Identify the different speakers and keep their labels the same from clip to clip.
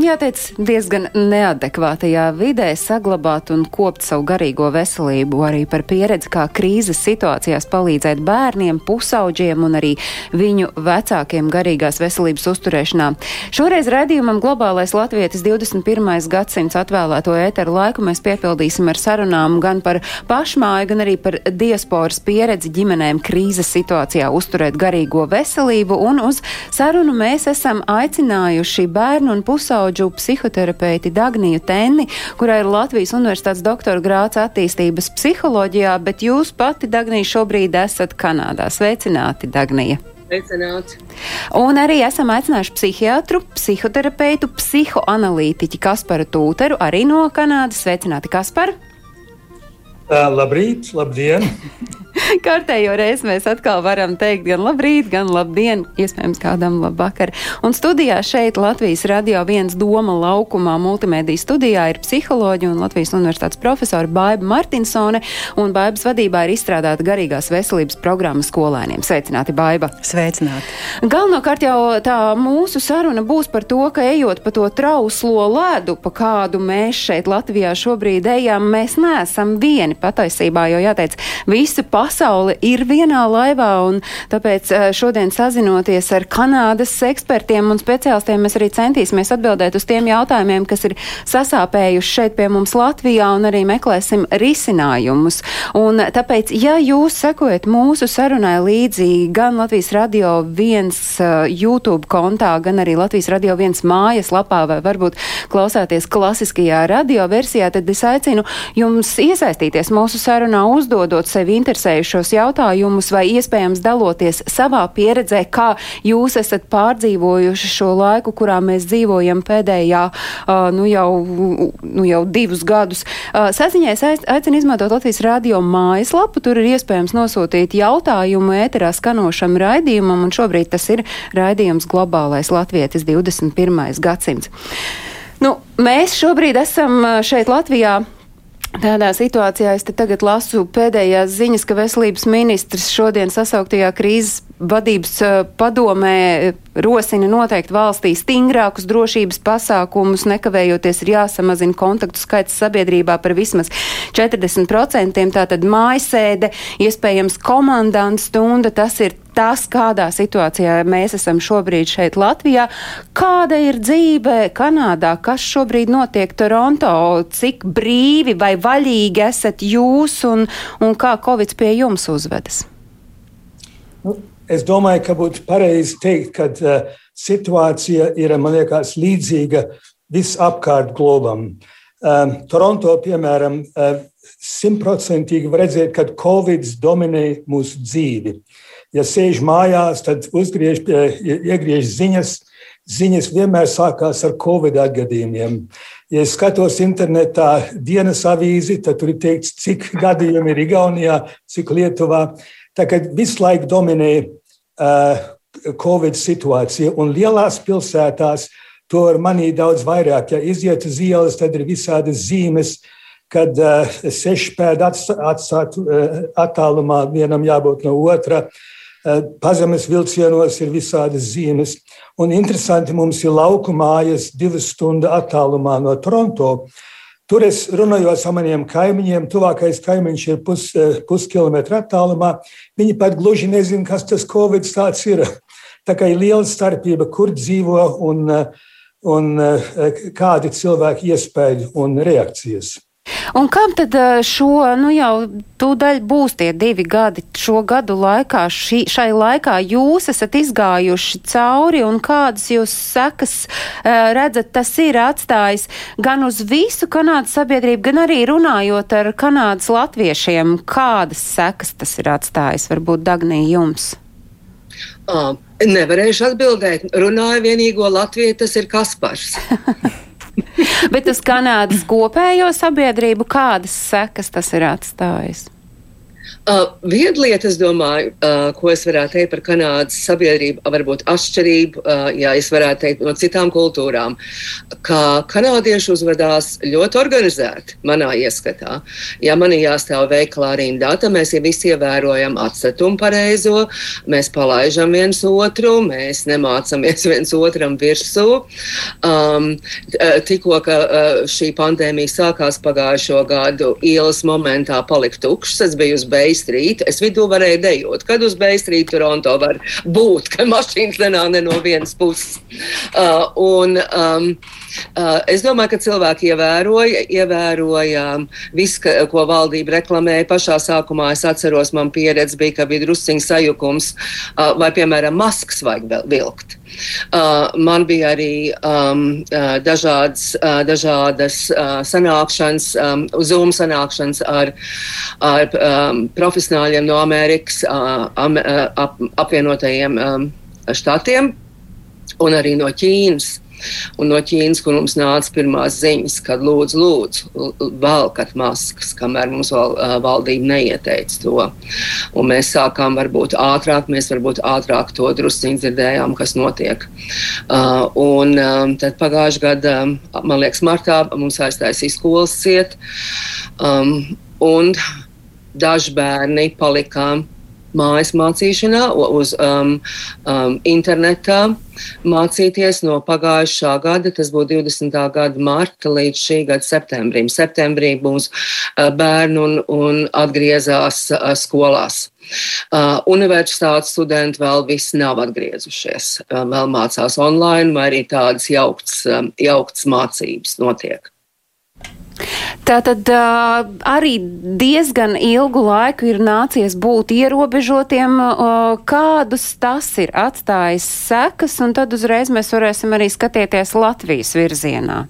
Speaker 1: jāteic, diezgan neadekvātajā vidē saglabāt un kopt savu garīgo veselību, arī par pieredzi, kā krīzes situācijās palīdzēt bērniem, pusauģiem un arī viņu vecākiem garīgās veselības uzturēšanā. Šoreiz redzījumam Globālais Latvietis 21. gadsimts atvēlēto ēteru laiku mēs piepildīsim ar sarunām gan par pašmāju, gan arī par diasporas pieredzi ģimenēm krīzes situācijā uzturēt garīgo veselību, un uz sarunu mēs esam aicinājuši bērnu un pusauģu pusauģu psihoterapeiti Dagniju Tenni, kurai ir Latvijas Universitātes doktora grāts attīstības psiholoģijā, bet jūs pati, Dagnija, šobrīd esat Kanādā. Sveicināti, Dagnija!
Speaker 2: Sveicināts.
Speaker 1: Un arī esam aicinājuši psihiatru, psihoterapeitu, psihoanalītiķi Kasparu Tūteru, arī no Kanādas. Sveicināti, Kaspar!
Speaker 3: Uh, labrīt, labdien!
Speaker 1: Kārtējo reizi mēs atkal varam teikt gan labrīt, gan labdien, iespējams kādam labvakar. Un studijā šeit Latvijas radio viens doma laukumā multimediju studijā ir psiholoģija un Latvijas universitātes profesora Baiba Martinsone, un Baibas vadībā ir izstrādāta garīgās veselības programma skolēniem. Sveicināti, Baiba!
Speaker 4: sveicināti.
Speaker 1: Galvenokārt jau tā mūsu saruna būs par to, ka ejot pa to trauslo ledu, pa kādu mēs šeit Latvijā šobrīd ejam, mēs neesam vieni patiesībā, jo jāteic, visa pasaule ir vienā laivā, un tāpēc eh, šodien sazinoties ar Kanādas ekspertiem un speciālistiem, mēs arī centīsimies atbildēt uz tiem jautājumiem, kas ir sasāpējuši šeit pie mums Latvijā, un arī meklēsim risinājumus. Un tāpēc, ja jūs sekojat mūsu sarunai līdzi gan Latvijas radio viens uh, YouTube kontā, gan arī Latvijas radio viens mājas lapā, vai varbūt klausāties klasiskajā radio versijā, tad es aicinu jums iesaistīties mūsu sarunā, uzdodot sevi interesējušos jautājumus vai iespējams daloties savā pieredzē, kā jūs esat pārdzīvojuši šo laiku, kurā mēs dzīvojam pēdējā, nu jau, nu jau divus gadus. Saziņai aicinu izmantot Latvijas radio mājaslapu, tur ir iespējams nosūtīt jautājumu ēterā skanošam raidījumam, un šobrīd tas ir raidījums Globālais Latvietis 21. gadsimts. Nu, mēs šobrīd esam šeit Latvijā. Tādā situācijā es te tagad lasu pēdējās ziņas, ka veselības ministrs šodien sasauktajā krīzes vadības uh, padomē uh, rosina noteikti valstī stingrākus drošības pasākumus, nekavējoties ir jāsamazina kontaktu skaits sabiedrībā par vismaz 40%, tātad mājasēde, iespējams komandants stunda, tas ir tas, kādā situācijā mēs esam šobrīd šeit Latvijā. Kāda ir dzīve Kanādā? Kas šobrīd notiek Toronto? Cik brīvi vai vaļīgi esat jūs un, un kā Covid pie jums uzvedas?
Speaker 3: Nu, es domāju, ka būtu pareizi teikt, ka uh, situācija ir, man liekas, līdzīga visapkārt globam. Um, Toronto, piemēram, uh, simtprocentīgi var redzēt, ka Covid dominē mūsu dzīvi. Ja sēž mājās, tad uzgriež, uh, iegriež ziņas. Ziņas vienmēr sākās ar Covid gadījumiem. Ja es skatos internetā dienas avīzi, tad tur ir teikts, cik gadījumi ir Igaunijā, cik Lietuvā. Tā kā visu laiku dominē uh, Covid situācija, un lielās pilsētās to var manīt daudz vairāk. Ja iziet uz ielas, tad ir visādas zīmes, kad uh, seši pēdi atstāt uh, attālumā, vienam jābūt no otra. Uh, pazemes vilcienos ir visādas zīmes. Un interesanti, mums ir lauku mājas divas stundu attālumā no Toronto. Tur es runāju ar maniem kaimiņiem. Tuvākais kaimiņš ir pus, puskilometra attālumā. Viņi pat gluži nezina, kas tas Covid tāds ir. Tā kā ir liela starpība, kur dzīvo un, un kādi cilvēki iespēja un reakcijas.
Speaker 1: Un kam tad šo, nu jau tūdaļ būs tie divi gadi, šo gadu laikā, šī, šai laikā jūs esat izgājuši cauri un kādas jūs sekas redzat, tas ir atstājis gan uz visu Kanādas sabiedrību, gan arī runājot ar Kanādas latviešiem, kādas sekas tas ir atstājis, varbūt Dagnī jums?
Speaker 2: À, nevarēšu atbildēt. Runāju vienīgo Latviju, tas ir Kaspars.
Speaker 1: Bet uz Kanādas kopējo sabiedrību kādas sekas tas ir atstājis?
Speaker 2: Uh, Viena lieta, es domāju, uh, ko es varētu teikt par Kanādas sabiedrību, varbūt atšķirību, uh, ja es varētu teikt no citām kultūrām, ka kanādieši uzvedās ļoti organizēti manā ieskatā. Ja man ir jāstāv veikalā rindā, tad mēs jau visi ievērojam atsetumu pareizo, mēs palaižam viens otru, mēs nemācamies viens otram virsū. Um, tikko, ka uh, šī pandēmija sākās pagājušo gadu, ielas momentā palika tukšas, es biju uz beigas Beistrīta. Es vidū varēju dejot, kad uz Beistrīta Toronto var būt, ka mašīnas nenāk ne no vienas puses. Uh, un, um, es domāju, ka cilvēki ievēroja, ievēroja visu, ka, ko valdība reklamēja. Pašā sākumā es atceros, man pieredze bija, ka bija drusciņš sajukums, uh, vai, piemēram, maskas vajag vilkt. Uh, man bija arī um, uh, dažādas, uh, dažādas uh, sanākšanas, um, Zoom sanākšanas ar, ar um, profesionāļiem no Amerikas, uh, am, uh, ap, apvienotajiem um, štatiem un arī no Ķīnas. Un no Ķīnas, kur mums nāca pirmās ziņas, kad lūdzu, lūdzu, valkat maskas, kamēr mums val, valdība neieteica to. Un mēs sākām varbūt ātrāk, mēs varbūt ātrāk to drusciņi dzirdējām, kas notiek. Uh, un um, tad pagājušajā gadā, man liekas, martā mums aiztaisīja skolas ciet. Um, un daži bērni palikām mājas mācīšanā, uz um, um, internetā mācīties no pagājušā gada, tas būtu 20. gada marta līdz šī gada septembrim. Septembrī būs uh, bērni un, un atgriezās uh, skolās. Uh, universitātes studenti vēl viss nav atgriezušies, uh, vēl mācās online, vai arī tādas jauktas, um, jauktas mācības notiek.
Speaker 1: Tātad uh, arī diezgan ilgu laiku ir nācies būt ierobežotiem, uh, kādus tas ir atstājis sekas, un tad uzreiz mēs varēsim arī skatīties Latvijas virzienā.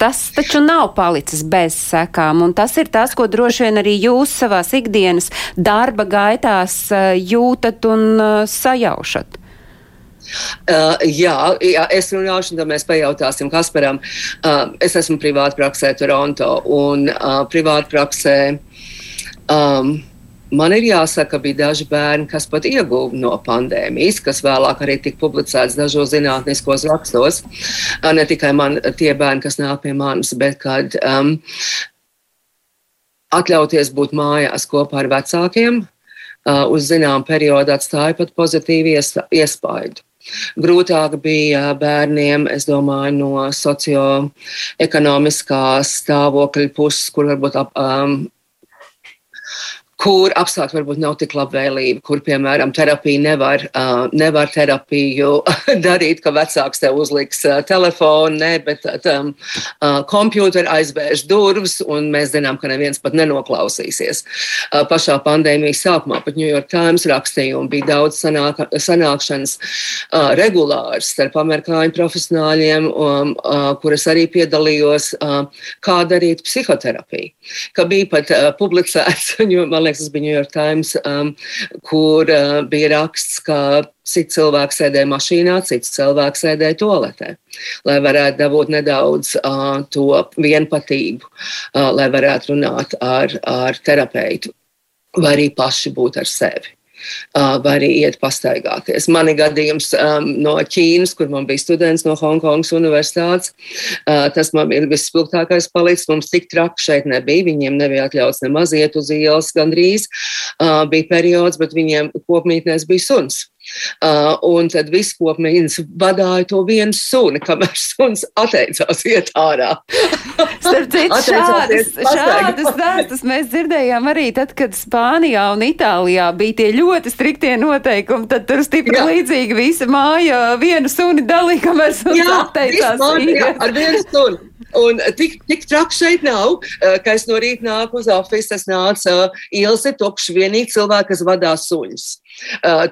Speaker 1: Tas taču nav palicis bez sekām, un tas ir tas, ko droši vien arī jūs savās ikdienas darba gaitās jūtat un sajaušat.
Speaker 2: Uh, jā, jā, es runāšu, un tad mēs pajautāsim Kasparam. Uh, es esmu privāti praksē Toronto, un uh, privāti praksē. Um, Man ir jāsaka, ka bija daži bērni, kas pat ieguva no pandēmijas, kas vēlāk arī tika publicēts dažos zinātniskos rakstos. Uh, ne tikai man, tie bērni, kas nāk pie manis, bet kad um, atļauties būt mājās kopā ar vecākiem, uh, uz zinām periodu atstāja pat pozitīvu iespaidu. Grūtāk bija bērniem, es domāju, no socioekonomiskās stāvokļa puses, kur varbūt ap, um, kur apstākļi varbūt nav tik labvēlīgi, kur, piemēram, terapija nevar, uh, nevar terapiju darīt, ka vecāks tev uzliks uh, telefonu, ne, bet um, uh, kompjūteri aizvērš durvis, un mēs zinām, ka neviens pat nenoklausīsies. Uh, pašā pandēmijas sākumā pat New York Times rakstīja, un bija daudz sanāk, sanākšanas uh, regulārs starp amerikāņu profesionāļiem, um, uh, kuras arī piedalījos, uh, kā darīt psihoterapiju. Ka bija pat uh, publicēts, man liekas, tas bija New York Times, um, kur uh, bija raksts, ka cits cilvēks sēdēja mašīnā, cits cilvēks sēdēja toaletē, lai varētu dabūt nedaudz uh, to vienpatību, uh, lai varētu runāt ar, ar terapeitu vai arī paši būt ar sevi vai arī iet pastaigāties. Man ir gadījums um, no Ķīnas, kur man bija students no Hongkongas universitātes. Uh, tas man ir vispilgtākais palicis. Mums tik traki šeit nebija. Viņiem nebija atļauts nemaz iet uz ielas gandrīz. Uh, bija periods, bet viņiem kopmītnēs bija suns. Uh, un tad viss kopmīns vadīja to vienu suni, kamēr suns atteicās iet ārā.
Speaker 1: Starp citu, šādas, šādas stāstus mēs dzirdējām arī tad, kad Spānijā un Itālijā bija tie ļoti striktie noteikumi, tad tur stipri jā. līdzīgi visa māja vienu suni dalīja, kamēr suns jā, atteicās.
Speaker 2: Māja, jā, ar vienu suni. Un tik, tik traki šeit nav, uh, ka es no rīta nāku uz oficiālu, es nācu uh, ielas ir tukšs, vienīgi cilvēki, kas vadās suņus.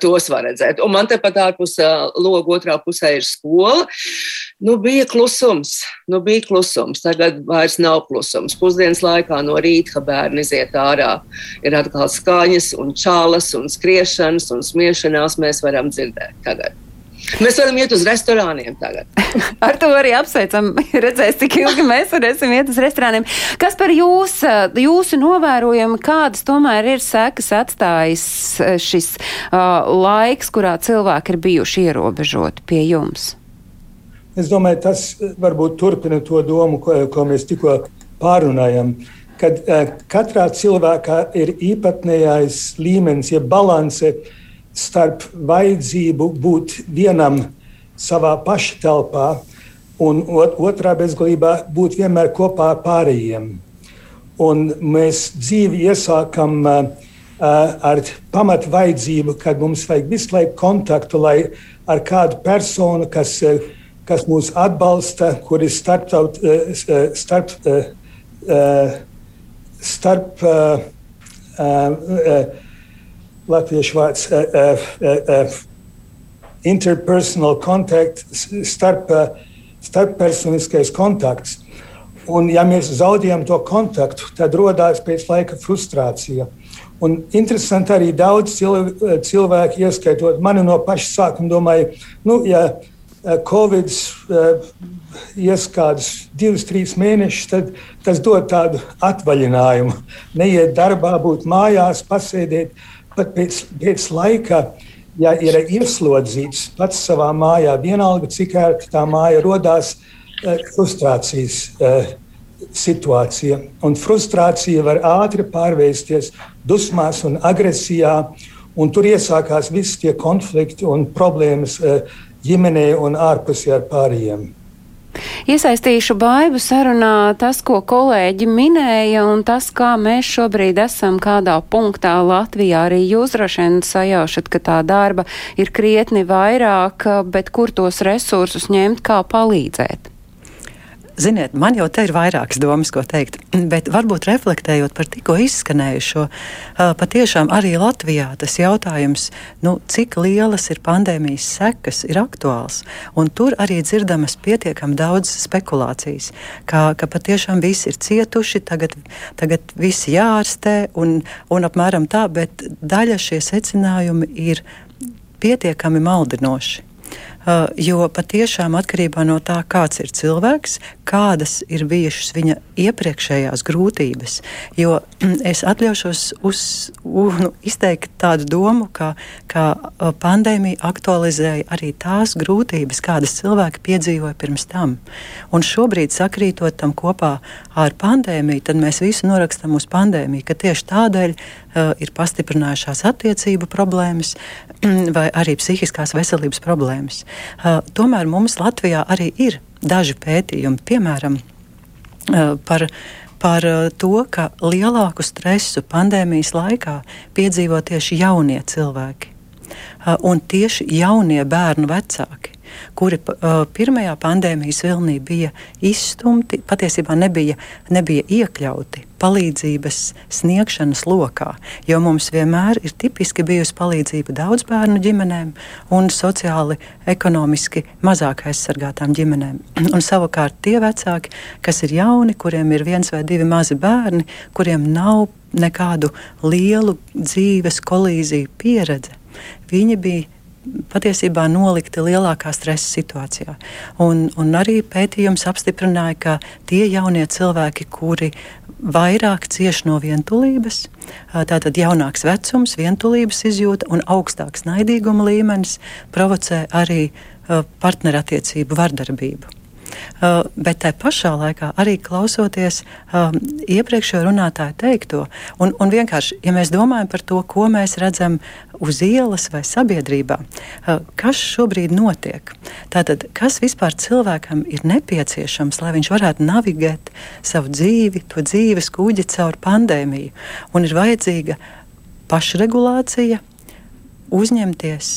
Speaker 2: Tos var redzēt. Un man tepat ārpus loga otrā pusē ir skola. Nu, bija klusums, nu, bija klusums. Tagad vairs nav klusums. Pusdienas laikā no rīta, kad bērni iziet ārā, ir atkal skaņas, un čālas, un skriešanas, un smiešanās mēs varam dzirdēt tagad. Mēs varam iet uz restorāniem tagad.
Speaker 1: Ar to arī apsveicam. Redzēs, cik ilgi mēs varēsim iet uz restorāniem. Kas par jūs, jūsu novērojumu, kādas tomēr ir sekas atstājis šis uh, laiks, kurā cilvēki ir bijuši ierobežoti pie jums?
Speaker 3: Es domāju, tas varbūt turpina to domu, ko, ko mēs tikko pārunājam. Kad uh, katrā cilvēkā ir īpatnējais līmenis, ja balanse starp vajadzību būt vienam savā paša telpā un ot, otrā bezgalībā būt vienmēr kopā ar pārējiem. Un mēs dzīvi iesākam uh, ar pamatu vajadzību, kad mums vajag visu laiku kontaktu, ar kādu personu, kas kas mūs atbalsta, kur ir starptaut, eh, starp, eh, starp latviešu vārds interpersonal contact, starp, starppersoniskais kontakts. Un, ja mēs zaudējam to kontaktu, tad radās pēc laika frustrācija. Un interesanti arī daudz cilvēku, ieskaitot mani no paša sākuma, domāja, nu, ja Eh, Covid eh, ies kādus divus, trīs mēnešus, tad tas dod tādu atvaļinājumu. Neiet darbā, būt mājās, pasēdēt. Pat pēc, pēc laika, ja ir ieslodzīts pats savā mājā, vienalga cik ērta tā māja rodās, eh, frustrācijas situācija. Un frustrācija var ātri pārvērsties dusmās un agresijā. Un tur iesākās visi tie konflikti un problēmas ģimenē un ārpusē ar pārējiem.
Speaker 1: Iesaistīšu baidu sarunā tas, ko kolēģi minēja, un tas, kā mēs šobrīd esam kādā punktā Latvijā. Arī jūs droši vien sajaušat, ka tā darba ir krietni vairāk, bet kur tos resursus ņemt, kā palīdzēt?
Speaker 5: Ziniet, man jau te ir vairākas domas, ko teikt, bet varbūt reflektējot par tikko izskanējušo, patiešām arī Latvijā tas jautājums, nu, cik lielas ir pandēmijas sekas, ir aktuāls. Un tur arī dzirdamas pietiekami daudz spekulācijas, ka, ka patiešām visi ir cietuši, tagad, tagad visi jārastē un, un apmēram tā, bet daļa šie secinājumi ir pietiekami maldinoši. Uh, jo patiešām atkarībā no tā, kāds ir cilvēks, kādas ir bijušas viņa iepriekšējās grūtības. Jo mm, es atļaušos uz, uz, nu, izteikt tādu domu, ka, ka uh, pandēmija aktualizēja arī tās grūtības, kādas cilvēki piedzīvoja pirms tam. Un šobrīd, sakrītot tam kopā ar pandēmiju, tad mēs visu norakstam uz pandēmiju, ka tieši tādēļ ir pastiprinājušās attiecību problēmas vai arī psihiskās veselības problēmas. Uh, tomēr mums Latvijā arī ir daži pētījumi, piemēram, uh, par par to, ka lielāku stresu pandēmijas laikā piedzīvo tieši jaunie cilvēki. Un tieši jaunie bērnu vecāki kuri uh, pirmajā pandēmijas vilnī bija izstumti, patiesībā nebija, nebija iekļauti palīdzības sniegšanas lokā. Jo mums vienmēr ir tipiski bijusi palīdzība daudz bērnu ģimenēm un sociāli, ekonomiski mazāk aizsargātām ģimenēm. Un savukārt tie vecāki, kas ir jauni, kuriem ir viens vai divi mazi bērni, kuriem nav nekādu lielu dzīves kolīziju pieredze, viņi bija patiesībā nolikti lielākā stresa situācijā. Un, un arī pētījums apstiprināja, ka tie jaunie cilvēki, kuri vairāk cieš no vientulības, tātad jaunāks vecums, vientulības izjūta un augstāks naidīguma līmenis, provocē arī partnerattiecību vardarbību. Uh, bet tajā pašā laikā arī klausoties um, iepriekšējo runātāju teikto, un, un vienkārši, ja mēs domājam par to, ko mēs redzam uz ielas vai sabiedrībā, uh, kas šobrīd notiek, tātad kas vispār cilvēkam ir nepieciešams, lai viņš varētu navigēt savu dzīvi, to dzīves kuģi caur pandēmiju, un ir vajadzīga pašregulācija, uzņemties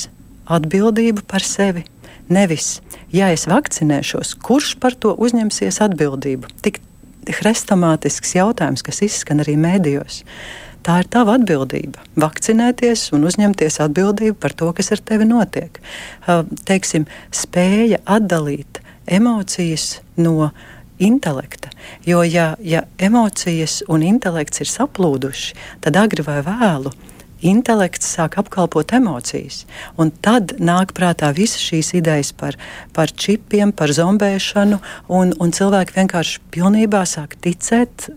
Speaker 5: atbildību par sevi Nevis, ja es vakcinēšos, kurš par to uzņemsies atbildību? Tik hrestomātisks jautājums, kas izskan arī mēdījos. Tā ir tava atbildība. Vakcinēties un uzņemties atbildību par to, kas ar tevi notiek. Teiksim, spēja atdalīt emocijas no intelekta. Jo, ja, ja emocijas un intelekts ir saplūduši, tad agri vai vēlu intelekts sāk apkalpot emocijas. Un tad nāk prātā visas šīs idejas par, par čipiem, par zombēšanu, un, un cilvēki vienkārši pilnībā sāk ticēt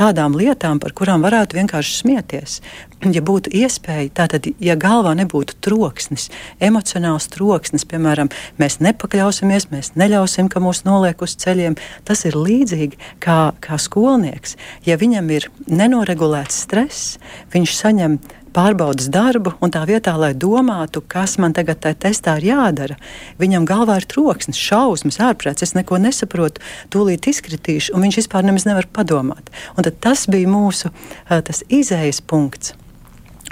Speaker 5: tādām lietām, par kurām varētu vienkārši smieties. Ja būtu iespēja, tātad, ja galvā nebūtu troksnis, emocionāls troksnis, piemēram, mēs nepakļausimies, mēs neļausim, ka mūs noliek uz ceļiem, tas ir līdzīgi kā, kā skolnieks. Ja viņam ir nenoregulēts stress, viņš saņem pārbaudas darbu, un tā vietā, lai domātu, kas man tagad tajā testā ir jādara, viņam galvā ir troksnis, šausmas, ārprāts, es neko nesaprotu, tūlīt izkritīšu, un viņš vispār nemaz nevar padomāt. Un tas bija mūsu izējas punkts.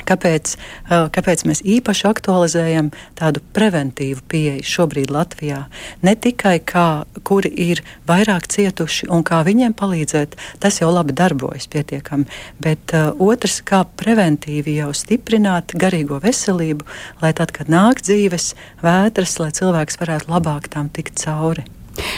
Speaker 5: Kāpēc, kāpēc mēs īpaši aktualizējam tādu preventīvu pieeju šobrīd Latvijā? Ne tikai kā, kuri ir vairāk cietuši un kā viņiem palīdzēt, tas jau labi darbojas pietiekami, bet uh, otrs, kā preventīvi jau stiprināt garīgo veselību, lai tad, kad nāk dzīves vētras, lai cilvēks varētu labāk tam tikt cauri.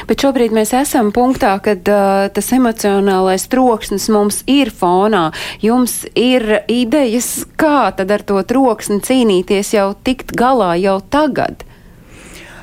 Speaker 1: Bet šobrīd mēs esam punktā, kad uh, tas emocionālais troksnis mums ir fonā. Jums ir idejas, kā tad ar to troksni cīnīties jau tikt galā jau tagad?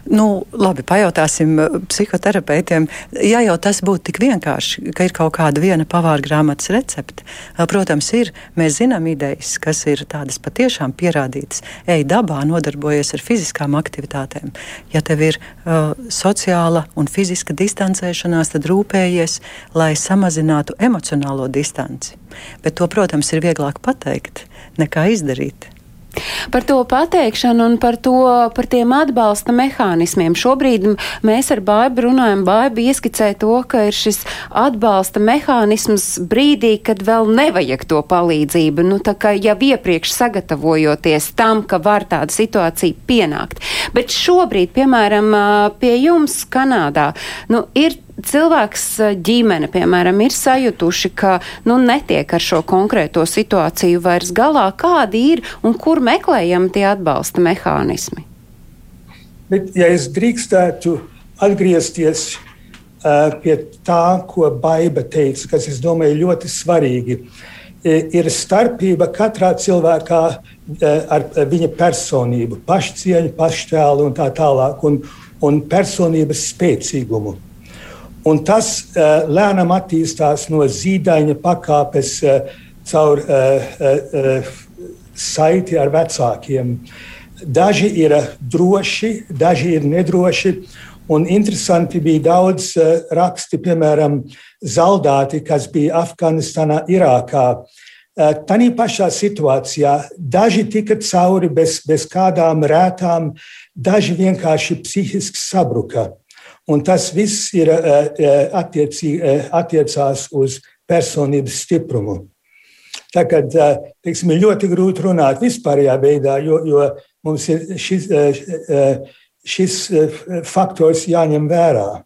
Speaker 5: Nu, labi, pajautāsim eh, psihoterapeitiem. Ja jau tas būtu tik vienkārši, ka ir kaut kāda viena pavāra grāmatas recepte, eh, protams, ir. Mēs zinām idejas, kas ir tādas patiešām pierādītas. Ej dabā, nodarbojies ar fiziskām aktivitātēm. Ja tev ir uh, sociāla un fiziska distancēšanās, tad rūpējies, lai samazinātu emocionālo distanci. Bet to, protams, ir vieglāk pateikt nekā izdarīt.
Speaker 1: Par to pateikšanu un par, to, par tiem atbalsta mehānismiem. Šobrīd mēs ar Bābu runājam, Bāba ieskicē to, ka ir šis atbalsta mehānisms brīdī, kad vēl nevajag to palīdzību. Nu, tā kā jau iepriekš sagatavojoties tam, ka var tāda situācija pienākt. Bet šobrīd, piemēram, pie jums Kanādā, nu, ir cilvēks, eh, ģimene, piemēram, ir sajutuši, ka nu, netiek ar šo konkrēto situāciju vairs galā, kādi ir un kur meklējam tie atbalsta mehānismi?
Speaker 3: Bet, ja es drīkstētu atgriezties uh, pie tā, ko Baiba teica, kas, es domāju, ļoti svarīgi, ir starpība katrā cilvēkā ar viņa personību, pašcieņu, paštēlu un tā tālāk, un, un personības spēcīgumu. Un tas uh, lēnām attīstās no zīdaiņa pakāpes uh, caur uh, uh, saiti ar vecākiem. Daži ir droši, daži ir nedroši. Un interesanti bija daudz uh, raksti, piemēram, zaldāti, kas bija Afganistānā, Irākā. Uh, Tanī pašā situācijā daži tika cauri bez, bez kādām rētām, daži vienkārši psihiski sabruka. Un tas viss ir, eh, eh, attiecī, eh, attiecās uz personības stiprumu. Tā kā teiksim, ir ļoti grūti runāt vispārējā veidā, jo, jo mums ir šis, šis faktors jāņem vērā.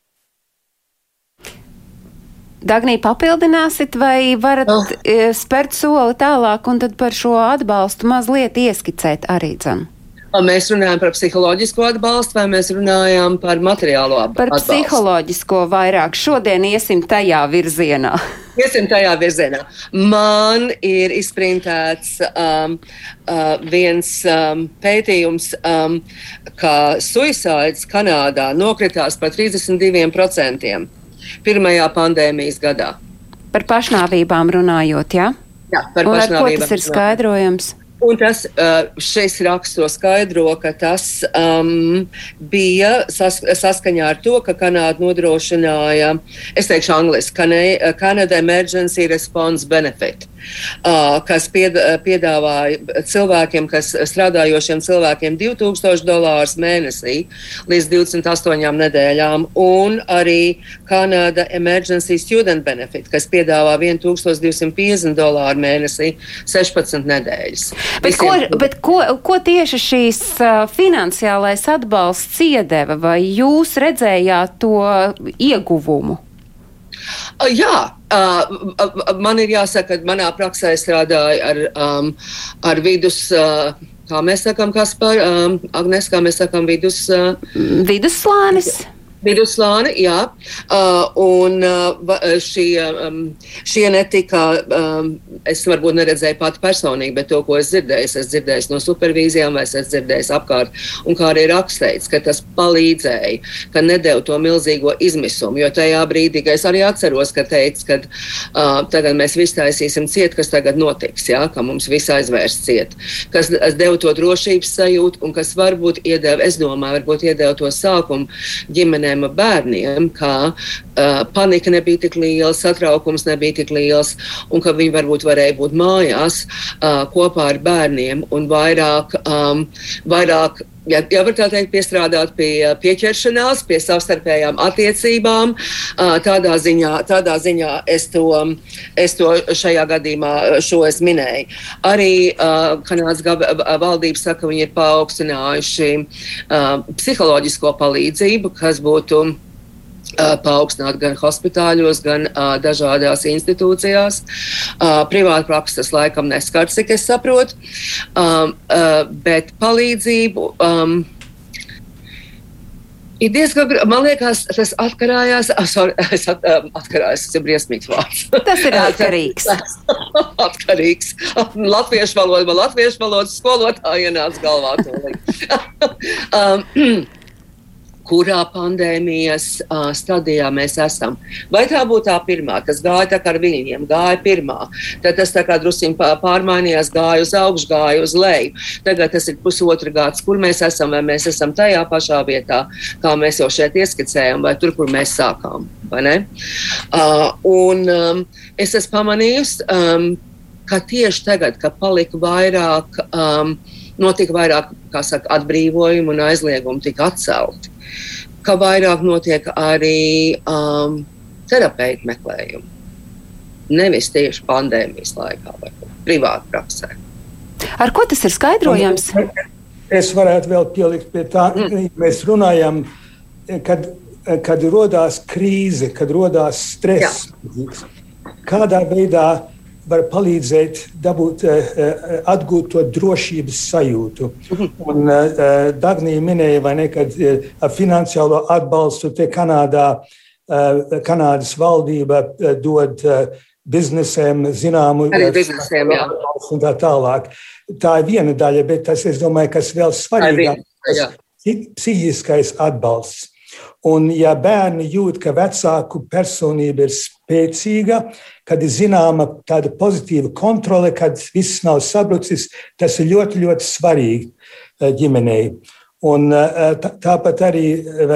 Speaker 1: Dagnī, papildināsit, vai varat oh. spērt soli tālāk un tad par šo atbalstu mazliet ieskicēt arī dzanu?
Speaker 2: Mēs runājam par psiholoģisko atbalstu, vai mēs runājam par materiālo atbalstu?
Speaker 1: Par psiholoģisko vairāk. Šodien iesim tajā virzienā.
Speaker 2: Iesim tajā virzienā. Man ir izprintēts um, uh, viens um, pētījums, um, ka suicīds Kanādā nokritās par 32% pirmajā pandēmijas gadā.
Speaker 1: Par pašnāvībām runājot, jā?
Speaker 2: Ja? Jā, par pašnāvībām.
Speaker 1: Ar ko tas ir skaidrojams?
Speaker 2: Un tas šis raksts to skaidro, ka tas um, bija sas, saskaņā ar to, ka Kanāda nodrošināja, es teikšu, angliski, Canada Emergency Response Benefit kas piedāvāja cilvēkiem, kas strādājošiem cilvēkiem 2000 dolārus mēnesī līdz 28 nedēļām, un arī Kanāda Emergency Student Benefit, kas piedāvā 1250 dolāru mēnesī 16 nedēļas.
Speaker 1: Bet, Visiem... ko, bet ko, ko tieši šīs finansiālais atbalsts iedeva, vai jūs redzējāt to ieguvumu?
Speaker 2: Jā, man ir jāsaka, ka manā praksē strādāju ar, um, ar vidus. Uh, Kā mēs sakām, kas par um, Agnēs, kā mēs sakām, vidus. Uh,
Speaker 1: vidusslānis.
Speaker 2: Viduslāni, jā. Uh, un uh, šie, um, šie netika, um, es varbūt neredzēju pati personīgi, bet to, ko es dzirdēju, es dzirdēju no supervīzijām, vai es dzirdēju apkārt, un kā arī rakstīts, ka tas palīdzēja, ka nedēļu to milzīgo izmisumu. Jo tajā brīdī, kad es arī atceros, ka teica, ka uh, tagad mēs visi taisīsim ciet, kas tagad notiks, jā, ka mums viss aizvērst ciet, kas deva to drošības sajūtu un kas varbūt iedeva, es domāju, varbūt iedeva to sākumu ģimenē ģimenēm, bērniem, ka uh, panika nebija tik liela, satraukums nebija tik liels, un ka viņi varbūt varēja būt mājās uh, kopā ar bērniem un vairāk, um, vairāk ja, ja var tā teikt, piestrādāt pie pieķeršanās, pie savstarpējām attiecībām. Tādā ziņā, tādā ziņā es, to, es to šajā gadījumā šo es minēju. Arī Kanādas valdība saka, ka viņi ir paaugstinājuši psiholoģisko palīdzību, kas būtu paaugstināt gan hospitāļos, gan uh, dažādās institūcijās. Uh, Privāta prakses laikam neskar, cik es saprotu, um, uh, bet palīdzību. Um, Ir diezgan, man liekas, tas atkarājās. Sorry, es at, atkarājos, tas ir briesmīgs vārds.
Speaker 1: Tas ir atkarīgs.
Speaker 2: atkarīgs. Latviešu valoda, man latviešu valodas skolotāja ienāca galvā. um, kurā pandēmijas uh, stadijā mēs esam. Vai tā būtu tā pirmā, kas gāja tā kā ar viņiem, gāja pirmā, tad tas tā kā druskuļi pārmainījās, gāja uz augšu, gāja uz leju. Tagad tas ir pusotra gads, kur mēs esam, vai mēs esam tajā pašā vietā, kā mēs jau šeit ieskicējām, vai tur, kur mēs sākām. Uh, un um, es esmu pamanījusi, um, ka tieši tagad, kad palika vairāk. Um, notika vairāk saka, atbrīvojumu un aizliegumu tika atcelti ka vairāk notiek arī um, terapeitu meklējumi. Nevis tieši pandēmijas laikā vai privāti praksē.
Speaker 1: Ar ko tas ir skaidrojams?
Speaker 3: Es varētu vēl pielikt pie tā, mm. mēs runājam, kad, kad radās krīze, kad radās stress. Jā. Kādā veidā var palīdzēt dabūt, eh, eh, atgūt to drošības sajūtu. Un eh, Dagnija minēja, ne, kad ar finansiālo atbalstu te Kanādā, Kanādas valdība dod biznesiem zināmu
Speaker 2: biznesiem,
Speaker 3: un tā tālāk. Tā ir viena daļa, bet tas, es domāju, kas vēl svarīgāk, ir psihiskais atbalsts. Un, ja bērni jūt, ka vecāku personība ir spēcīga, kad ir zināma tāda pozitīva kontrole, kad viss nav sabrucis, tas ir ļoti, ļoti svarīgi eh, ģimenei. Un eh, tāpat arī,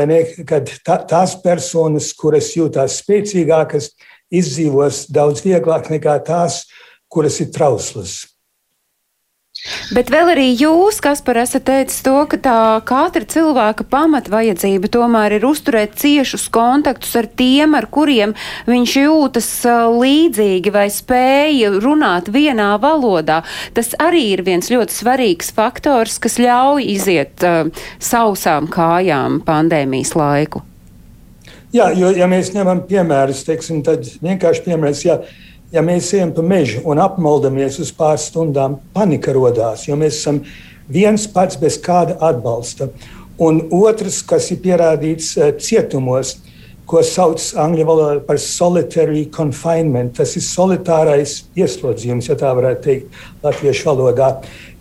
Speaker 3: ne, kad tās personas, kuras jūtas spēcīgākas, izdzīvos daudz vieglāk nekā tās, kuras ir trauslas.
Speaker 1: Bet vēl arī jūs, kas par esat teicis to, ka tā katra cilvēka pamatvajadzība tomēr ir uzturēt ciešus kontaktus ar tiem, ar kuriem viņš jūtas līdzīgi vai spēja runāt vienā valodā. Tas arī ir viens ļoti svarīgs faktors, kas ļauj iziet uh, sausām kājām pandēmijas laiku.
Speaker 3: Jā, jo, ja mēs ņemam piemērus, teiksim, tad vienkārši piemērs, ja ja mēs ejam pa mežu un apmaldamies uz pāris stundām, panika radās, jo mēs esam viens pats bez kāda atbalsta. Un otrs, kas ir pierādīts uh, cietumos, ko sauc angļu valodā par solitary confinement, tas ir solitārais ieslodzījums, ja tā varētu teikt, latviešu valodā.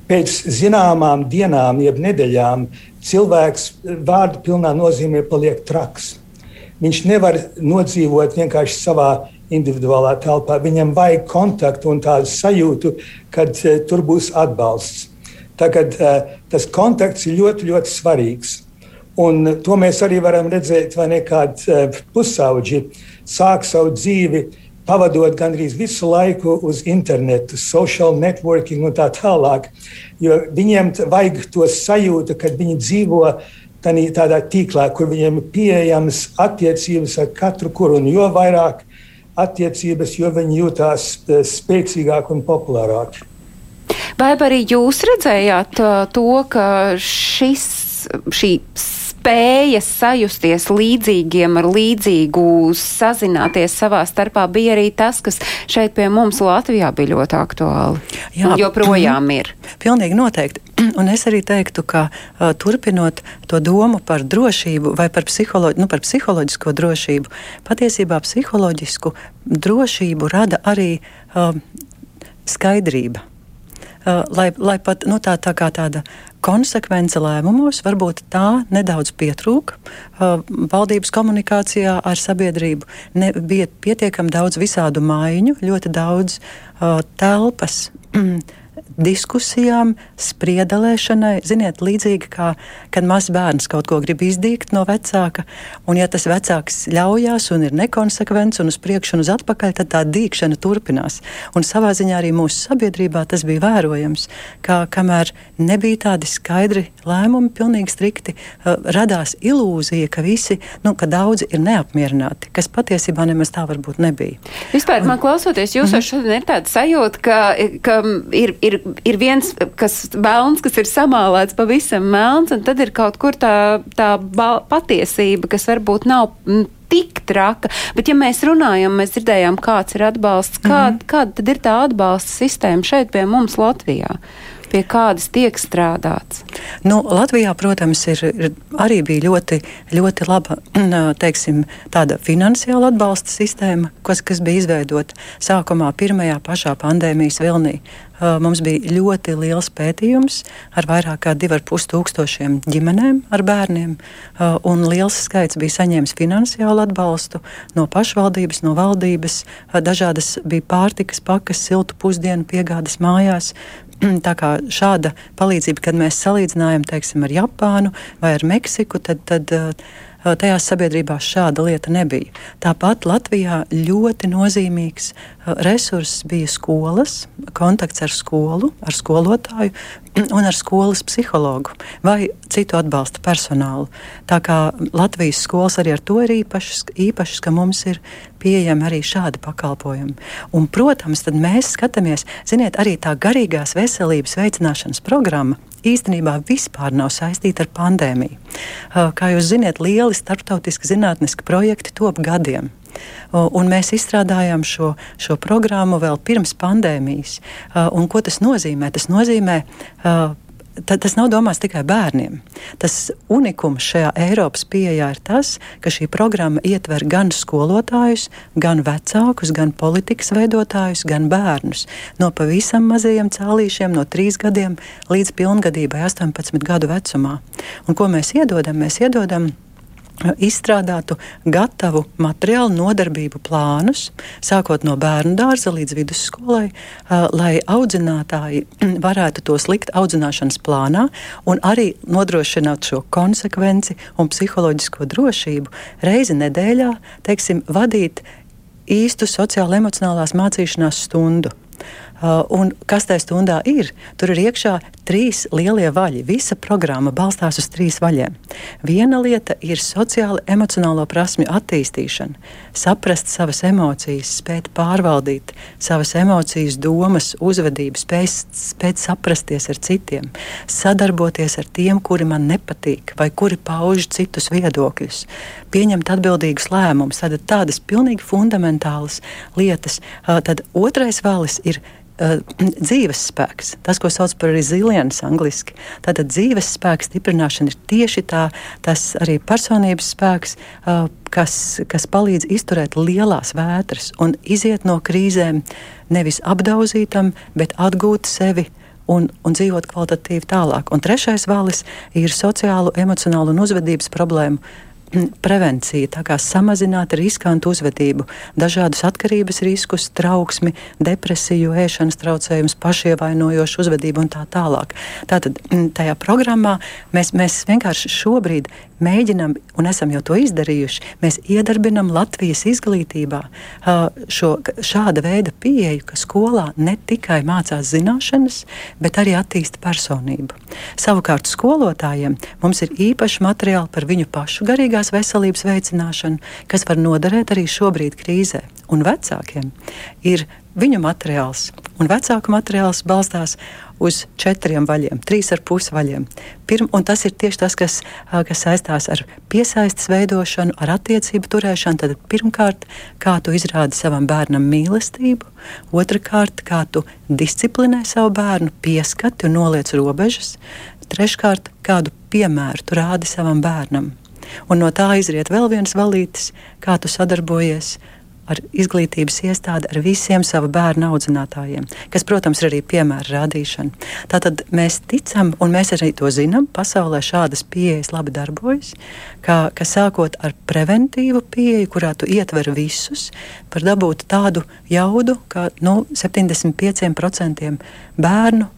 Speaker 3: Pēc zināmām dienām, jeb nedēļām, cilvēks vārdu pilnā nozīmē paliek traks. Viņš nevar nodzīvot vienkārši savā individuālā telpā. Viņam vajag kontaktu un tādu sajūtu, ka uh, eh, tur būs atbalsts. Tagad uh, tas kontakts ir ļoti, ļoti svarīgs. Un to mēs arī varam redzēt, vai ne kādi uh, pusauģi sāk savu dzīvi pavadot gandrīz visu laiku uz internetu, social networking un tā tālāk. Jo viņiem vajag to sajūtu, ka viņi dzīvo tādā tīklā, kur viņiem ir pieejamas attiecības ar katru kuru. Un jo vairāk attiecības, jo viņi jūtās eh, spēcīgāk un populārāk.
Speaker 1: Vai arī jūs redzējāt uh, to, ka šis, šī spēja sajusties līdzīgiem ar līdzīgu, sazināties savā starpā, bija arī tas, kas šeit pie mums Latvijā bija ļoti aktuāli. Jā, joprojām ir.
Speaker 5: Pilnīgi noteikti. Un es arī teiktu, ka uh, turpinot to domu par drošību vai par, psiholo nu, par psiholoģisko drošību, patiesībā psiholoģisku drošību rada arī uh, skaidrība. Uh, lai, lai pat nu, tā, tā kā tāda konsekvence lēmumos, varbūt tā nedaudz pietrūka. Uh, valdības komunikācijā ar sabiedrību ne, bija pietiekami daudz visādu maiņu, ļoti daudz uh, telpas. diskusijām, spriedelēšanai. Ziniet, līdzīgi kā kad mazs bērns kaut ko grib izdīgt no vecāka, un ja tas vecāks ļaujās un ir nekonsekvents un uz priekšu un uz atpakaļ, tad tā dīkšana turpinās. Un savā ziņā arī mūsu sabiedrībā tas bija vērojams, ka kamēr nebija tādi skaidri lēmumi, pilnīgi strikti, uh, radās ilūzija, ka visi, nu, ka daudzi ir neapmierināti, kas patiesībā nemaz tā varbūt nebija.
Speaker 1: Vispār un, man klausoties, jūs mm -hmm. šodien ir tāda sajūta, ka, ka ir, ir ir viens, kas melns, kas ir samālēts pavisam melns, un tad ir kaut kur tā, tā patiesība, kas varbūt nav m, tik traka. Bet, ja mēs runājam, mēs dzirdējām, kāds ir atbalsts, kāda, mm -hmm. kāda tad ir tā atbalsta sistēma šeit pie mums Latvijā? Pie kādas tiek strādāts?
Speaker 5: Nu, Latvijā, protams, ir, ir arī bija ļoti, ļoti laba teiksim, tāda finansiāla atbalsta sistēma, kas, kas bija izveidota sākumā, pirmajā pašā pandēmijas vilnī. Mums bija ļoti liels pētījums ar vairāk kā 2,5 tūkstošiem ģimenēm ar bērniem, un liels skaits bija saņēmis finansiālu atbalstu no pašvaldības, no valdības. Dažādas bija pārtikas pakas, siltu pusdienu piegādes mājās, Tā kā šāda palīdzība, kad mēs salīdzinājam teiksim, ar Japānu vai ar Meksiku, tad, tad tajās sabiedrībās šāda lieta nebija. Tāpat Latvijā ļoti nozīmīgs resurss bija skolas, kontakts ar skolu, ar skolotāju un ar skolas psihologu vai citu atbalsta personālu. Tā kā Latvijas skolas arī ar to ir īpašas, īpašas ka mums ir pieejami arī šādi pakalpojumi. Un, protams, tad mēs skatāmies, ziniet, arī tā garīgās veselības veicināšanas programma īstenībā vispār nav saistīta ar pandēmiju. Kā jūs zināt, lieli starptautiski zinātniski projekti top gadiem. Un mēs izstrādājām šo, šo programmu vēl pirms pandēmijas. Un ko tas nozīmē? Tas nozīmē Tad tas nav domāts tikai bērniem. Tas unikums šajā Eiropas pieejā ir tas, ka šī programma ietver gan skolotājus, gan vecākus, gan politikas veidotājus, gan bērnus. No pavisam mazajiem cēlīšiem, no 3 gadiem līdz pilngadībai, 18 gadu vecumā. Un ko mēs iedodam? Mēs iedodam izstrādātu gatavu materiālu nodarbību plānus, sākot no bērnu dārza līdz vidusskolai, lai audzinātāji varētu tos likt audzināšanas plānā un arī nodrošināt šo konsekvenci un psiholoģisko drošību reizi nedēļā, teiksim, vadīt īstu sociālo-emocionālās mācīšanās stundu. Uh, un kas tajā stundā ir? Tur ir iekšā trīs lielie vaļi. Visa programma balstās uz trīs vaļiem. Viena lieta ir sociāla, emocionālo prasmju attīstīšana, saprast savas emocijas, spēt pārvaldīt savas emocijas, domas, uzvedību, spēt, spēt saprasties ar citiem, sadarboties ar tiem, kuri man nepatīk vai kuri pauž citus viedokļus, pieņemt atbildīgus lēmumus. Tādas pilnīgi fundamentālas lietas. Uh, tad otrais valis ir uh, dzīves spēks, tas, ko sauc par resilience angļuiski. Tātad dzīves spēka stiprināšana ir tieši tā, tas arī personības spēks, uh, kas, kas palīdz izturēt lielās vētras un iziet no krīzēm nevis apdauzītam, bet atgūt sevi. Un, un dzīvot kvalitatīvi tālāk. Un trešais valis ir sociālo, emocionālu un uzvedības problēmu prevencija, tā kā samazināt riskantu uzvedību, dažādus atkarības riskus, trauksmi, depresiju, ēšanas traucējumus, pašievainojošu uzvedību un tā tālāk. Tātad tajā programmā mēs, mēs vienkārši šobrīd mēģinam, un esam jau to izdarījuši, mēs iedarbinam Latvijas izglītībā šo, šāda veida pieeju, ka skolā ne tikai mācās zināšanas, bet arī attīsta personību. Savukārt skolotājiem mums ir īpaši materiāli par viņu pašu garīgās veselības veicināšanu, kas var noderēt arī šobrīd krīzē. Un vecākiem ir viņu materiāls, un vecāku materiāls balstās uz četriem vaļiem, trīs ar pus vaļiem. Pirm, tas ir tieši tas, kas, kas saistās ar piesaistes veidošanu, ar attiecību turēšanu. Tad pirmkārt, kā tu izrādi savam bērnam mīlestību, otrkārt, kā tu disciplinē savu bērnu, pieskati un noliec robežas, treškārt, kādu piemēru tu rādi savam bērnam. Un no tā izriet vēl viens valītis, kā tu sadarbojies ar izglītības iestādi, ar visiem savu bērnu audzinātājiem, kas, protams, ir arī piemēra rādīšana. Tātad mēs ticam, un mēs arī to zinām, pasaulē šādas pieejas labi darbojas, ka, ka sākot ar preventīvu pieeju, kurā tu ietver visus, var dabūt tādu jaudu, ka nu, 75% bērnu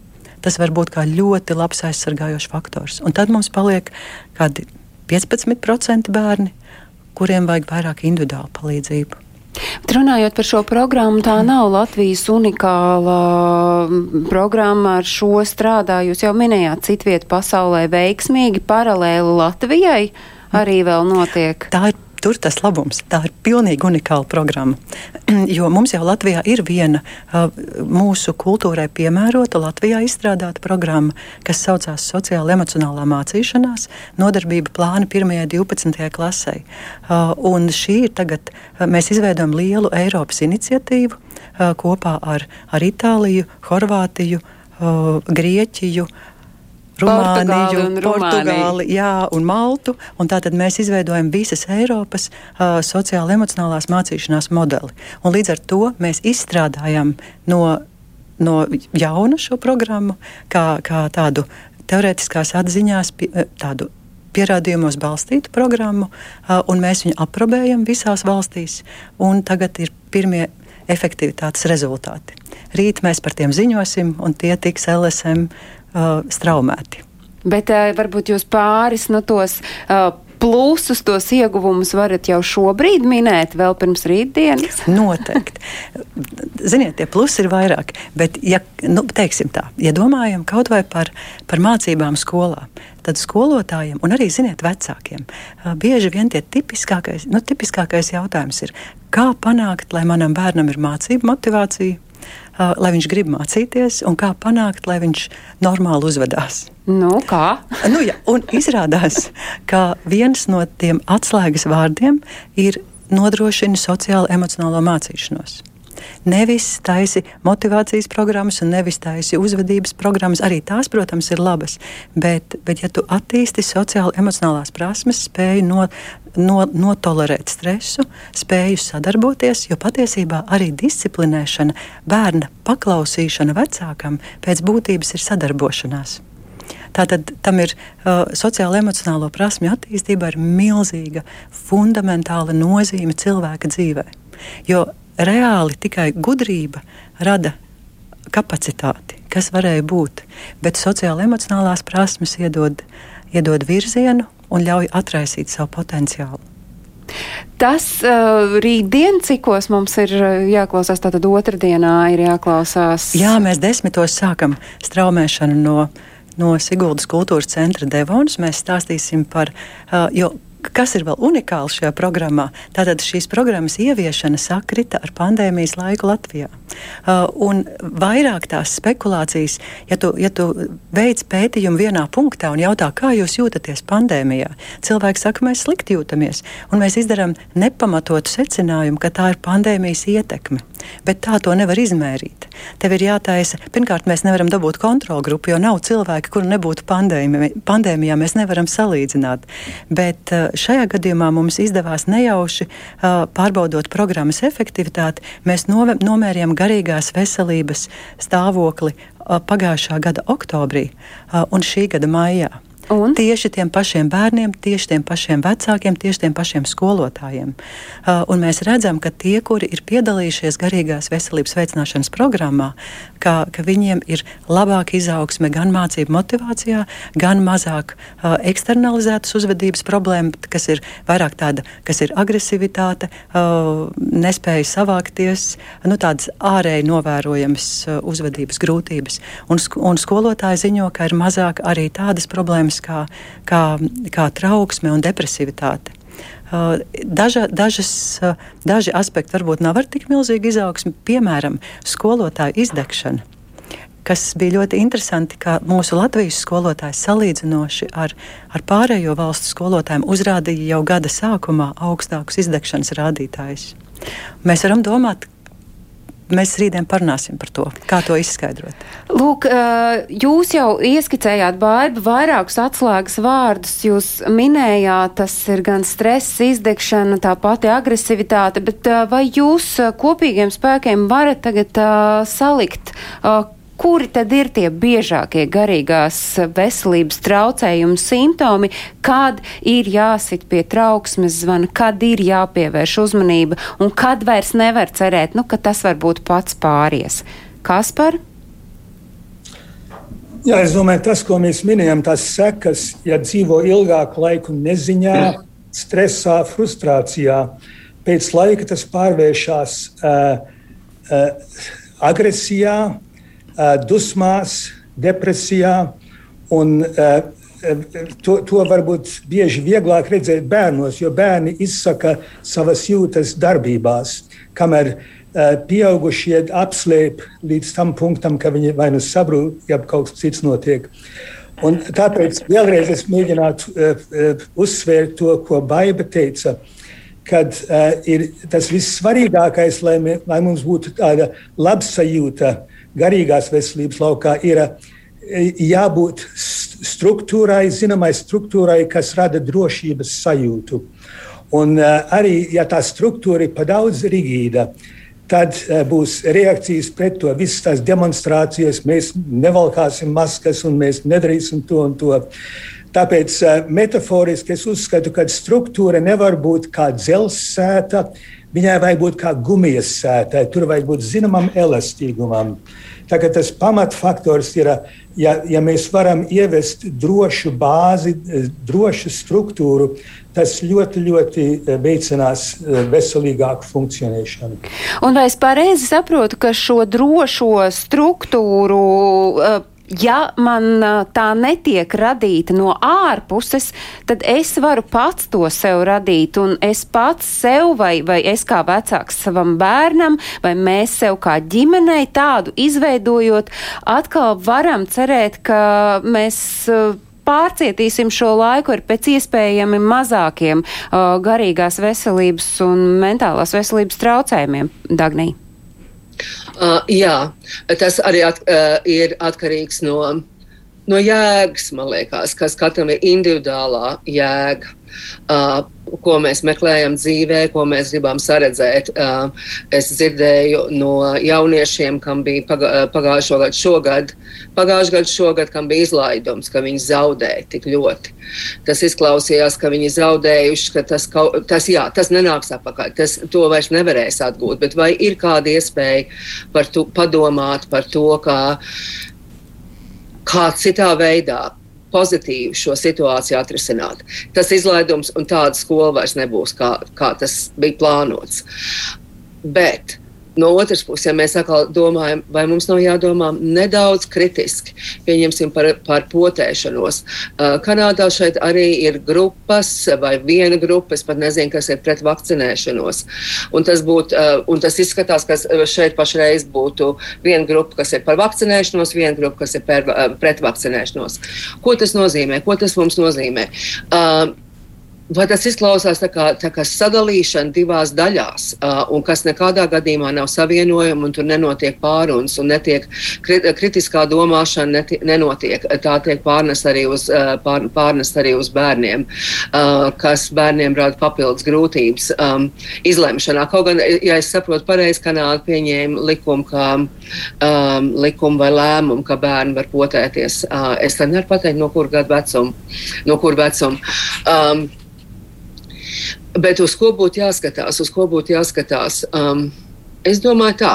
Speaker 5: tas var būt ļoti labs aizsargājošs faktors. Un tad mums paliek kādi 15% bērni, kuriem vajag vairāk individuālu palīdzību.
Speaker 1: Bet runājot par šo programmu, tā nav Latvijas unikāla programma. Ar šo strādā, jūs jau minējāt, citvieta pasaulē veiksmīgi, paralēli Latvijai arī vēl notiek.
Speaker 5: Tā ir tur tas labums. Tā ir pilnīgi unikāla programma. jo mums jau Latvijā ir viena uh, mūsu kultūrai piemērota, Latvijā izstrādāta programma, kas saucās Sociāla emocionālā mācīšanās, nodarbība plāna 1. un 12. klasē. Un šī ir tagad, uh, mēs izveidojam lielu Eiropas iniciatīvu uh, kopā ar, ar Itāliju, Horvātiju, Grieķiju. Rumāniju,
Speaker 1: Portugāli,
Speaker 5: Portugāli jā, un Maltu. Un tātad mēs izveidojam visas Eiropas uh, sociāla emocionālās mācīšanās modeli. Un līdz ar to mēs izstrādājam no, no jauna šo programmu kā, kā tādu teorētiskās atziņās, tādu pierādījumos balstītu programmu, uh, un mēs viņu aprobējam visās valstīs. Tagad ir pirmie efektivitātes rezultāti. Rīt mēs par tiem ziņosim, un tie tiks LSM uh, straumēti.
Speaker 1: Bet uh, varbūt jūs pāris no tos. Uh, Plusus, tos ieguvumus varat jau šobrīd minēt, vēl pirms rītdienas?
Speaker 5: Noteikti. Ziniet, tie plusi ir vairāk. Bet, ja, nu, teiksim tā, ja domājam kaut vai par, par mācībām skolā, tad skolotājiem un arī, ziniet, vecākiem bieži vien tie tipiskākais, nu, tipiskākais jautājums ir, kā panākt, lai manam bērnam ir mācību motivācija, lai viņš grib mācīties, un kā panākt, lai viņš normāli uzvedās.
Speaker 1: Nu, kā?
Speaker 5: nu, ja, un izrādās, ka viens no tiem atslēgas vārdiem ir nodrošina sociālo emocionālo mācīšanos. Nevis taisi motivācijas programmas un nevis taisi uzvedības programmas. Arī tās, protams, ir labas. Bet, bet ja tu attīsti sociāli emocionālās prasmes, spēju no, no, notolerēt stresu, spēju sadarboties, jo patiesībā arī disciplinēšana, bērna paklausīšana vecākam pēc būtības ir sadarbošanās. Tātad tam ir uh, sociāla emocionālo prasmju attīstība ir milzīga, fundamentāla nozīme cilvēka dzīvē. Jo reāli tikai gudrība rada kapacitāti, kas varēja būt, bet sociāla emocionālās prasmes iedod, iedod virzienu un ļauj atraisīt savu potenciālu.
Speaker 1: Tas uh, rītdien, cikos mums ir uh, jāklausās, tātad otrdienā ir jāklausās.
Speaker 5: Jā, mēs desmitos sākam straumēšanu no, no Siguldas kultūras centra Devonas. Mēs stāstīsim par, uh, jo kas ir vēl unikāls šajā programmā? Tātad šīs programmas ieviešana sakrita ar pandēmijas laiku Latvijā. Uh, un vairāk tās spekulācijas, ja tu, ja tu veic pētījumu vienā punktā un jautā, kā jūs jūtaties pandēmijā, cilvēki saka, mēs slikti jūtamies. Un mēs izdarām nepamatotu secinājumu, ka tā ir pandēmijas ietekme. Bet tā to nevar izmērīt. Tev ir jātaisa, pirmkārt, mēs nevaram dabūt kontrolu grupu, jo nav cilvēki, kuri nebūtu pandēmijā. Pandēmijā mēs nevaram salīdzināt. Bet uh, šajā gadījumā mums izdevās nejauši uh, pārbaudot programmas efektivitāti. Mēs nomērījām garīgās veselības stāvokli uh, pagājušā gada oktobrī un šī gada maijā. Un? Tieši tiem pašiem bērniem, tieši tiem pašiem vecākiem, tieši tiem pašiem skolotājiem. Uh, un mēs redzam, ka tie, kuri ir piedalījušies garīgās veselības veicināšanas programmā, ka, ka viņiem ir labāka izaugsme gan mācību motivācijā, gan mazāk uh, externalizētas uzvedības problēma, kas ir vairāk tāda, kas ir agresivitāte, uh, nespēja savākties, nu, tādas ārēji novērojamas uh, uzvedības grūtības. Un, un skolotāji ziņo, ka ir mazāk arī tādas problēmas, problēmas kā, kā, kā trauksme un depresivitāte. Uh, daža, dažas, uh, daži aspekti varbūt nav ar tik milzīgu izaugsmu, piemēram, skolotāju izdegšana kas bija ļoti interesanti, ka mūsu Latvijas skolotājs salīdzinoši ar, ar pārējo valstu skolotājiem uzrādīja jau gada sākumā augstākus izdegšanas rādītājus. Mēs varam domāt, Mēs rītdien parunāsim par to, kā to izskaidrot.
Speaker 1: Lūk, jūs jau ieskicējāt, Baiba, vairākus atslēgas vārdus. Jūs minējāt, tas ir gan stress, izdegšana, tā pati agresivitāte, bet vai jūs kopīgiem spēkiem varat tagad salikt, Kuri tad ir tie biežākie garīgās veselības traucējumu simptomi, kad ir jāsit pie trauksmes zvana, kad ir jāpievērš uzmanība un kad vairs nevar cerēt, nu, ka tas varbūt pats pāries? Kas par?
Speaker 3: Jā, es domāju, tas, ko mēs minējam, tas sekas, ja dzīvo ilgāku laiku neziņā, stresā, frustrācijā, pēc laika tas pārvēršas uh, uh, agresijā, dusmās, depresijā. Un, To, to varbūt bieži vieglāk redzēt bērnos, jo bērni izsaka savas jūtas darbībās, kamēr pieaugušie apslēp līdz tam punktam, ka viņi vai nu sabrūk, ja kaut kas cits notiek. Un tāpēc vēlreiz es mēģinātu uh, uzsvērt to, ko Baiba teica, kad uh, ir tas vissvarīgākais, lai, mē, lai mums būtu tāda labsajūta uh, garīgās veselības laukā ir e, jābūt struktūrai, zināmai struktūrai, kas rada drošības sajūtu. Un e, arī, ja tā struktūra ir par daudz rigīda, tad e, būs reakcijas pret to. Visas tās demonstrācijas, mēs nevalkāsim maskas un mēs nedarīsim to un to. Tāpēc metaforiski es uzskatu, ka struktūra nevar būt kā dzelzceļa, viņai vajag būt kā gumijas sētai, tur vajag būt zināmam elastīgumam. Tagad tas pamatfaktors ir, ja, ja mēs varam ievest drošu bāzi, drošu struktūru, tas ļoti, ļoti veicinās eh, veselīgāku funkcionēšanu.
Speaker 1: Un vai es pareizi saprotu, ka šo drošo struktūru ja man tā netiek radīta no ārpuses, tad es varu pats to sev radīt. Un es pats sev, vai, vai es kā vecāks savam bērnam, vai mēs sev kā ģimenei tādu izveidojot, atkal varam cerēt, ka mēs pārcietīsim šo laiku ar pēc iespējami mazākiem uh, garīgās veselības un mentālās veselības traucējumiem, Dagnī.
Speaker 2: Uh, jā, tas arī at, uh, ir atkarīgs no, no jēgas, man liekas, kas katram ir individuālā jēga. Uh, ko mēs meklējam dzīvē, ko mēs gribam saredzēt. Uh, es dzirdēju no jauniešiem, kam bija pagājušo gadu, šogad, pagājušo gadu, šogad, kam bija izlaidums, ka viņi zaudēja tik ļoti. Tas izklausījās, ka viņi zaudējuši, ka tas, kaut, tas, jā, tas nenāks atpakaļ, tas to vairs nevarēs atgūt. Bet vai ir kāda iespēja par to padomāt par to, kā, kā citā veidā pozitīvi šo situāciju atrisināt. Tas izlaidums un tāda skola vairs nebūs, kā, kā tas bija plānots. Bet No otras puses, ja mēs atkal domājam, vai mums nav jādomā nedaudz kritiski, pieņemsim par, par potēšanos. Uh, Kanādā šeit arī ir grupas vai viena grupa, es pat nezinu, kas ir pret vakcinēšanos. Un tas, būt, uh, un tas izskatās, ka šeit pašreiz būtu viena grupa, kas ir par vakcinēšanos, viena grupa, kas ir per, uh, pret vakcinēšanos. Ko tas nozīmē? Ko tas mums nozīmē? Uh, Vai tas izklausās tā kā, tā kā sadalīšana divās daļās, uh, un kas nekādā gadījumā nav savienojama, un tur nenotiek pārunas, un netiek kritiskā domāšana neti, nenotiek. Tā tiek pārnest arī uz, uh, pār, pārnest arī uz bērniem, uh, kas bērniem rada papildus grūtības um, izlemšanā. Kaut gan, ja es saprotu pareizi, Kanāda pieņēma likumu, kā, um, likumu vai lēmumu, ka bērni var potēties. Uh, es nevaru pateikt, no kur gadu vecuma. No kur vecuma. Um, Bet uz ko būtu jāskatās? Uz ko būtu jāskatās? Um, es domāju, tā.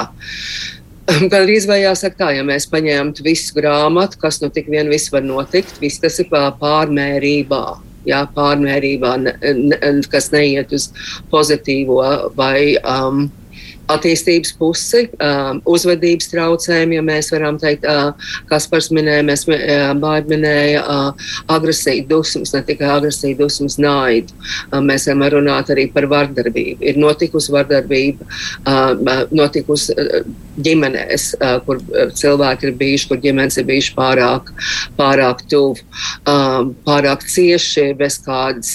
Speaker 2: Gan arī jāsaka tā, ja mēs paņemtu visu grāmatu, kas nu tik vien viss var notikt, viss tas ir pārmērībā. Jā, pārmērībā, ne, ne, kas neiet uz pozitīvo vai um, attīstības pusi, um, uzvedības traucējumi, ja mēs varam teikt, uh, Kaspars minēja, mēs uh, bāļi minēja uh, agresiju, dusmas, ne tikai agresiju, dusmas, naidu. Mēs varam runāt arī par vardarbību. Ir notikusi vardarbība, notikusi ģimenēs, kur cilvēki ir bijuši, kur ģimenes ir bijuši pārāk, pārāk tuvu, um, pārāk cieši, bez kādas.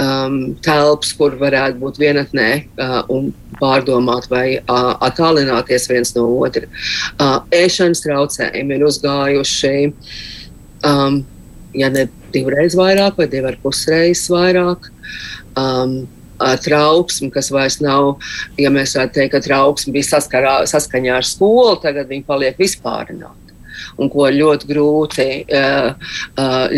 Speaker 2: Um, telpas, kur varētu būt vienatnē uh, un pārdomāt vai uh, attālināties viens no otra. Uh, ēšanas traucējumi ir uzgājuši, um, ja ne divreiz vairāk, vai divi ar pusreiz vairāk. Um, trauksmi, kas vairs nav, ja mēs varētu teikt, ka trauksme bija saskarā, saskaņā ar skolu, tagad viņi paliek vispārināti. Un ko ļoti grūti,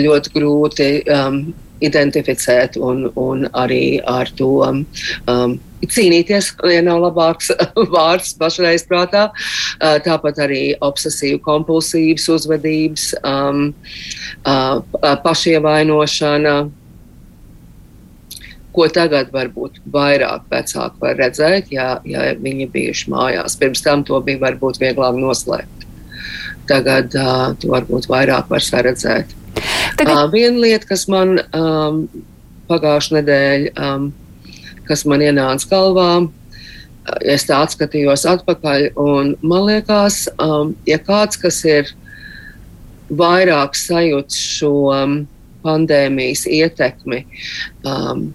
Speaker 2: ļoti grūti um, identificēt un, un arī ar to um, cīnīties, ja nav labāks vārds pašreiz prātā. Uh, tāpat arī obsesīva kompulsīvas uzvedības, um, uh, pašievainošana. Ko tagad varbūt vairāk vecāki var redzēt, ja, ja viņi bijuši mājās. Pirms tam to bija varbūt vieglāk noslēpt. Tagad uh, to varbūt vairāk var saredzēt. Tagad... Uh, viena lieta, kas man um, pagājušā nedēļa, um, kas man ienāca galvā, es tā atskatījos atpakaļ, un man liekas, um, ja kāds, kas ir vairāk sajūts šo um, pandēmijas ietekmi, um,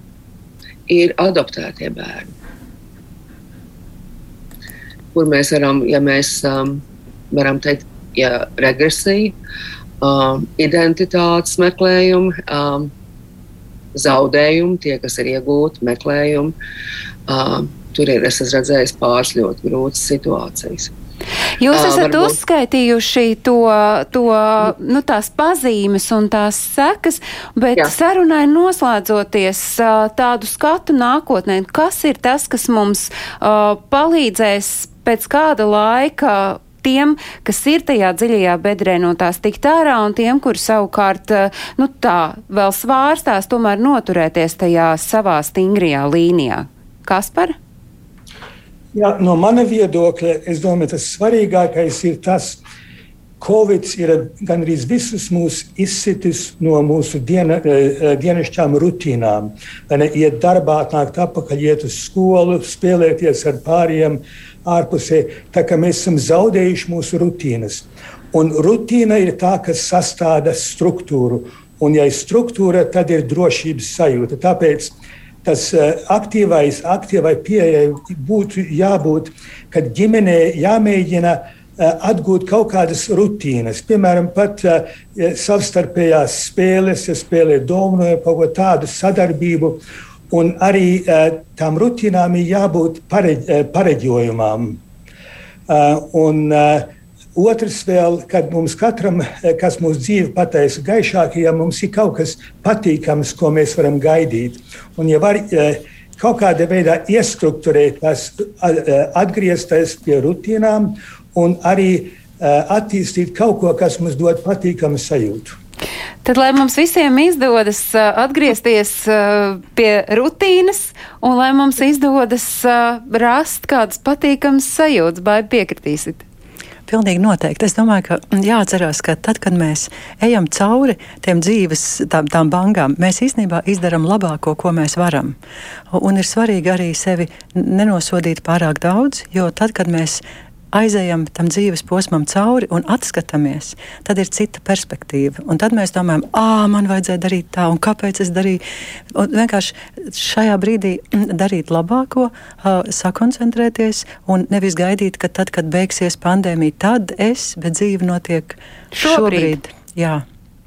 Speaker 2: ir adoptētie bērni. Kur mēs varam, ja mēs um, varam teikt, ja regresija, um, identitātes meklējumi, um, zaudējumi, tie, kas ir iegūti, meklējumi. Um, tur ir es redzējis pāris ļoti grūtas situācijas.
Speaker 1: Jūs esat uh, uzskaitījuši to, to nu, tās pazīmes un tās sekas, bet jā. sarunai noslēdzoties tādu skatu nākotnē, kas ir tas, kas mums uh, palīdzēs pēc kāda laika tiem, kas ir tajā dziļajā bedrē no tās tikt ārā, un tiem, kur savukārt, eh, nu tā, vēl svārstās, tomēr noturēties tajā savā stingrajā līnijā. Kas par?
Speaker 3: Jā, no mana viedokļa, es domāju, tas svarīgākais ir tas, Covid ir gandrīz visus mūs izsitis no mūsu diena, eh, dienasčām rutīnām. Iet darbā, nākt atpakaļ, iet uz skolu, spēlēties ar pāriem, ārpusē, tā kā mēs esam zaudējuši mūsu rutīnas. Un rutīna ir tā, kas sastāda struktūru. Un, ja ir struktūra, tad ir drošības sajūta. Tāpēc tas uh, aktīvais, aktīvai pieejai būtu jābūt, kad ģimenē jāmēģina uh, atgūt kaut kādas rutīnas. Piemēram, pat uh, savstarpējās spēles, ja spēlē domāju kaut ko tādu sadarbību. Un arī uh, tām rutīnām ir jābūt pareģ, uh, pareģojumam. Uh, un, Otrs vēl, kad mums katram, kas mūsu dzīve pataisa gaišāk, ja mums ir kaut kas patīkams, ko mēs varam gaidīt. Un ja var kaut kādā veidā iestruktūrēt tās, atgriezties pie rutīnām un arī attīstīt kaut ko, kas mums dod patīkamu sajūtu.
Speaker 1: Tad, lai mums visiem izdodas uh, atgriezties uh, pie rutīnas un lai mums izdodas uh, rast kādas patīkamas sajūtas, vai piekritīsit?
Speaker 5: Pilnīgi noteikti. Es domāju, ka jāatcerās, ka tad, kad mēs ejam cauri tiem dzīves tām, tām bankām, mēs īstenībā izdarām labāko, ko mēs varam. Un ir svarīgi arī sevi nenosodīt pārāk daudz, jo tad, kad mēs aizejam tam dzīves posmam cauri un atskatāmies, tad ir cita perspektīva. Un tad mēs domājam, ah, man vajadzēja darīt tā, un kāpēc es darīju. Un vienkārši šajā brīdī darīt labāko, uh, sakoncentrēties un nevis gaidīt, ka tad, kad beigsies pandēmija, tad es, bet dzīve notiek šobrīd. šobrīd. Jā.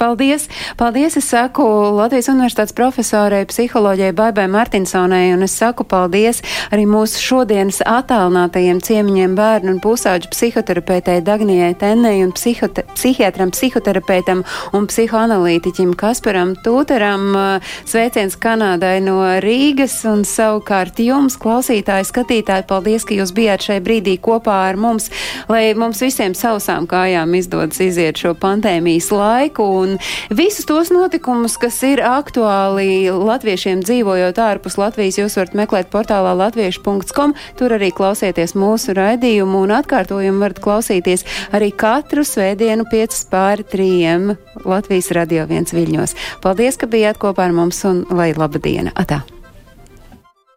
Speaker 1: Paldies! Paldies! Es saku Latvijas Universitātes profesorai, psiholoģijai Baibai Martinsonai, un es saku paldies arī mūsu šodienas attālinātajiem ciemiņiem bērnu un pusauģu psihoterapeitei Dagnijai Tennei un psihote, psihiatram, psihoterapeitam un psihoanalītiķim Kasparam Tūteram. Sveiciens Kanādai no Rīgas un savukārt jums, klausītāji, skatītāji, paldies, ka jūs bijāt šai brīdī kopā ar mums, lai mums visiem sausām kājām izdodas iziet šo pandēmijas laiku. Un un visus tos notikumus, kas ir aktuāli latviešiem dzīvojot ārpus Latvijas, jūs varat meklēt portālā latviešu.com. Tur arī klausieties mūsu raidījumu un atkārtojumu varat klausīties arī katru svētdienu 5 pāri 3 Latvijas radio viens viļņos. Paldies, ka bijāt kopā ar mums un lai laba diena! Atā!